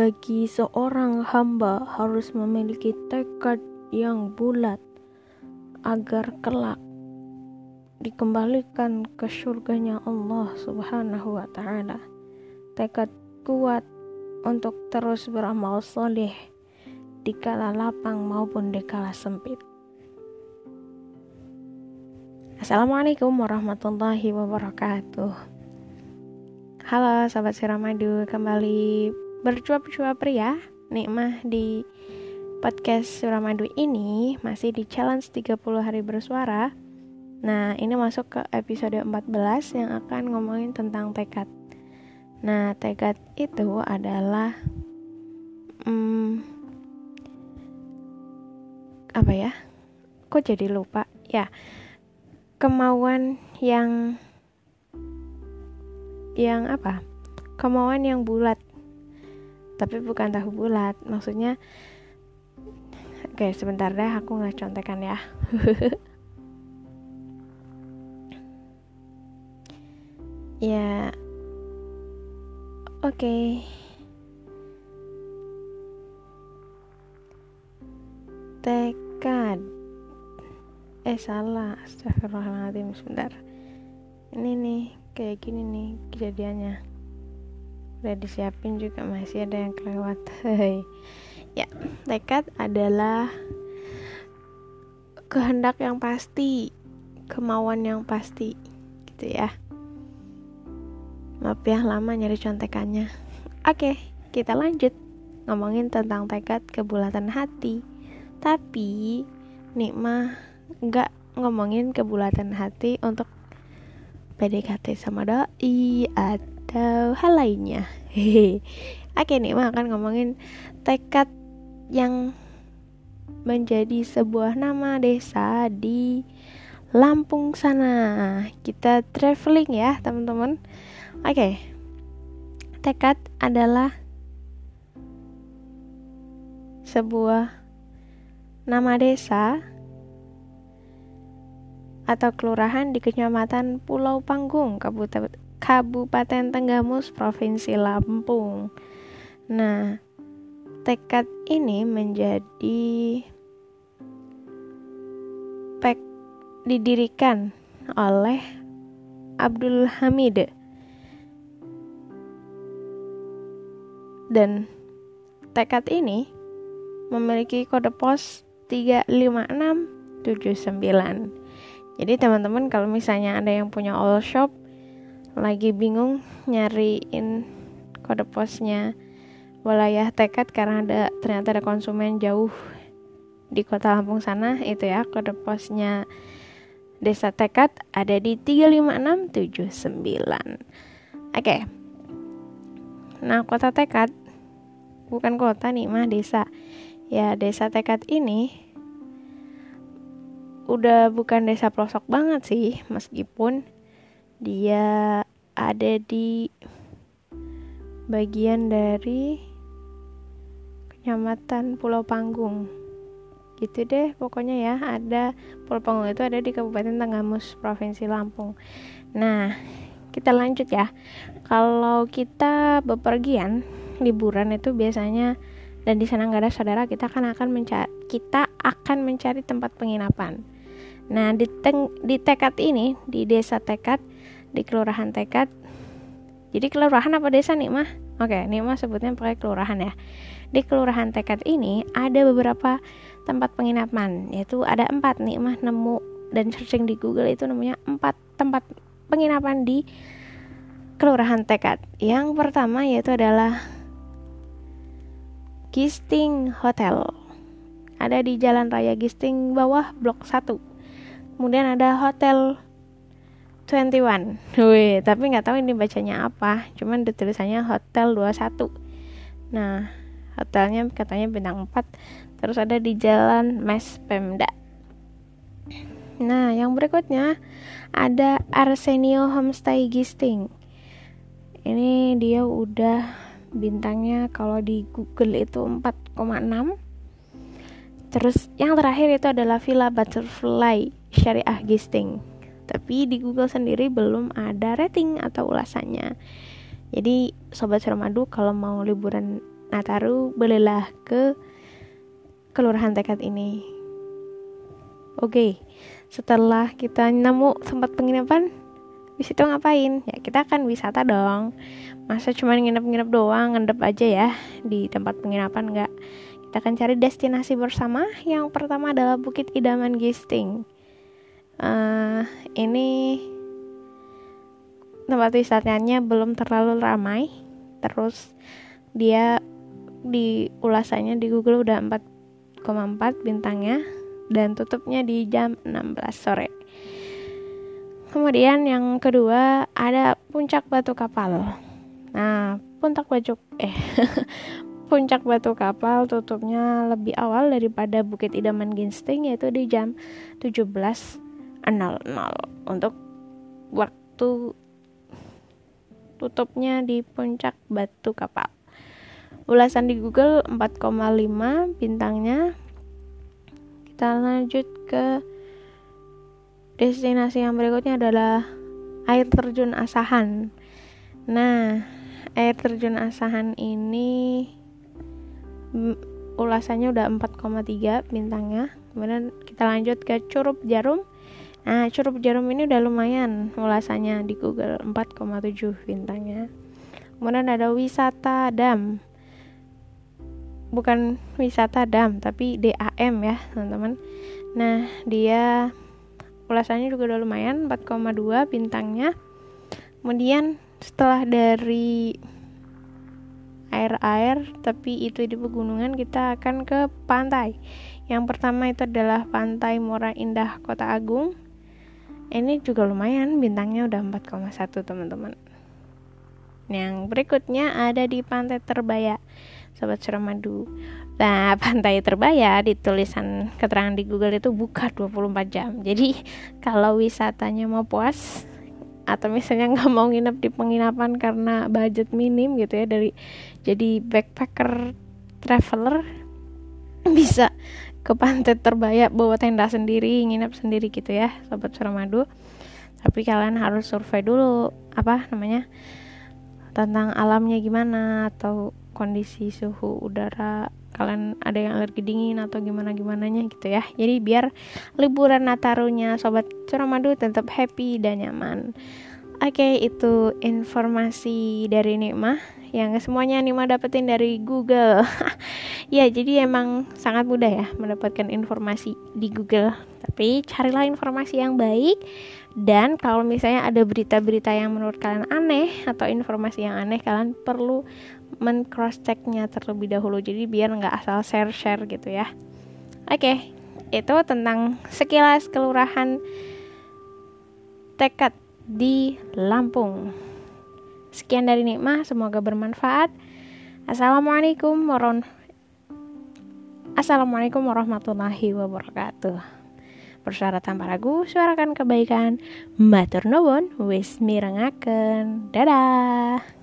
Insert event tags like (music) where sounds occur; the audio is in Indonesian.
bagi seorang hamba harus memiliki tekad yang bulat agar kelak dikembalikan ke surganya Allah Subhanahu wa taala. Tekad kuat untuk terus beramal soleh di kala lapang maupun di kala sempit. Assalamualaikum warahmatullahi wabarakatuh. Halo sahabat Siramadu, kembali bercuap-cuap ya nikmah di podcast Suramadu ini masih di challenge 30 hari bersuara. Nah ini masuk ke episode 14 yang akan ngomongin tentang tekad. Nah tekad itu adalah hmm, Apa ya? Kok jadi lupa? Ya Kemauan yang Yang apa? Kemauan yang bulat tapi bukan tahu bulat maksudnya oke sebentar deh aku nggak contekan ya. (laughs) Ya oke. Okay. tekad. Eh salah astagfirullahaladzim sebentar. Ini nih kayak gini nih kejadiannya udah disiapin juga masih ada yang kelewat. Ya tekad adalah kehendak yang pasti kemauan yang pasti gitu ya. Maaf ya lama nyari contekannya. Oke kita lanjut. Ngomongin tentang tekad kebulatan hati. Tapi nikmah nggak ngomongin kebulatan hati untuk PDKT sama doi atau atau hal lainnya. (laughs) Oke nih, mah akan ngomongin tekad yang menjadi sebuah nama desa di Lampung sana. Kita traveling ya, teman-teman. Oke. Tekad adalah sebuah nama desa atau kelurahan di Kecamatan Pulau Panggung, Kabupaten Kabupaten Tenggamus, Provinsi Lampung. Nah, tekad ini menjadi pek didirikan oleh Abdul Hamid dan tekad ini memiliki kode pos 35679 jadi teman-teman kalau misalnya ada yang punya all shop lagi bingung nyariin kode posnya wilayah tekad karena ada ternyata ada konsumen jauh di kota Lampung sana itu ya kode posnya desa tekad ada di 35679 oke. Nah kota tekad bukan kota nih mah desa. Ya desa tekad ini udah bukan desa pelosok banget sih meskipun dia ada di bagian dari kecamatan Pulau Panggung. Gitu deh pokoknya ya ada Pulau Panggung itu ada di Kabupaten Tenggamus Provinsi Lampung. Nah kita lanjut ya. Kalau kita bepergian liburan itu biasanya dan di sana nggak ada saudara kita kan akan mencari kita akan mencari tempat penginapan. Nah di, teng, di tekad ini di desa tekad di kelurahan Tekad jadi kelurahan apa desa nih mah? Oke nih mah sebutnya pakai kelurahan ya. Di kelurahan Tekad ini ada beberapa tempat penginapan yaitu ada empat nih mah nemu dan searching di Google itu namanya empat tempat penginapan di kelurahan Tekad yang pertama yaitu adalah Gisting Hotel. Ada di Jalan Raya Gisting bawah Blok 1 kemudian ada Hotel 21 Wih, tapi nggak tahu ini bacanya apa. Cuman tulisannya Hotel 21 nah hotelnya katanya bintang 4 terus ada di jalan Mes Pemda. Nah yang berikutnya ada Arsenio Homestay Gisting. Ini dia udah bintangnya kalau di Google itu 4,6 terus yang terakhir itu adalah Villa Butterfly Syariah Gisting tapi di Google sendiri belum ada rating atau ulasannya. Jadi sobat Suramadu kalau mau liburan Nataru belilah ke kelurahan tekad ini. Oke setelah kita nemu tempat penginapan di situ ngapain? Ya kita akan wisata dong. Masa cuma nginep-nginep doang ngendep aja ya di tempat penginapan nggak. Kita akan cari destinasi bersama. Yang pertama adalah Bukit Idaman Gisting uh, ini tempat wisatanya belum terlalu ramai. Terus dia di ulasannya di Google udah 4,4 bintangnya dan tutupnya di jam 16 sore. Kemudian yang kedua ada puncak batu kapal. Nah, puncak batu eh (laughs) puncak batu kapal tutupnya lebih awal daripada Bukit Idaman Ginsting yaitu di jam 17.00 untuk waktu tutupnya di puncak batu kapal. Ulasan di Google 4,5 bintangnya. Kita lanjut ke destinasi yang berikutnya adalah air terjun Asahan. Nah, air terjun Asahan ini ulasannya udah 4,3 bintangnya kemudian kita lanjut ke Curup Jarum nah Curup Jarum ini udah lumayan ulasannya di Google 4,7 bintangnya kemudian ada wisata dam. Bukan wisata dam tapi DAM ya teman-teman. Nah dia ulasannya juga udah lumayan 4,2 bintangnya. Kemudian setelah dari air-air tapi itu di pegunungan kita akan ke pantai. Yang pertama itu adalah pantai Muara Indah Kota Agung ini juga lumayan bintangnya udah 4,1 teman-teman yang berikutnya ada di pantai Terbaya Sobat Suramadu Nah, (laughs) pantai Terbaya di tulisan keterangan di Google itu buka 24 jam. Jadi, (laughs) kalau wisatanya mau puas, atau misalnya nggak mau nginep di penginapan karena budget minim gitu ya dari jadi backpacker traveler (laughs) bisa ke pantai terbaya bawa tenda sendiri nginep sendiri gitu ya sobat Suramadu. Tapi kalian harus survei dulu apa namanya tentang alamnya gimana atau kondisi suhu udara. Kalian ada yang alergi dingin atau gimana gimana nya gitu ya. Jadi biar liburan Natarunya sobat Suramadu tetap happy dan nyaman. Oke itu informasi dari Nikmah yang semuanya Nikmah dapetin dari Google. (laughs) Ya jadi emang sangat mudah ya mendapatkan informasi di Google. Tapi carilah informasi yang baik. Dan kalau misalnya ada berita-berita yang menurut kalian aneh atau informasi yang aneh kalian perlu men cross checknya terlebih dahulu. Jadi biar nggak asal share share gitu ya. Oke okay, itu tentang sekilas kelurahan tekad di Lampung sekian dari Nikmah semoga bermanfaat. Assalamualaikum warahmatullahi Assalamualaikum warahmatullahi wabarakatuh. Persyaratan paragu suarakan kebaikan. Matur nuwun wis mirengaken. Dadah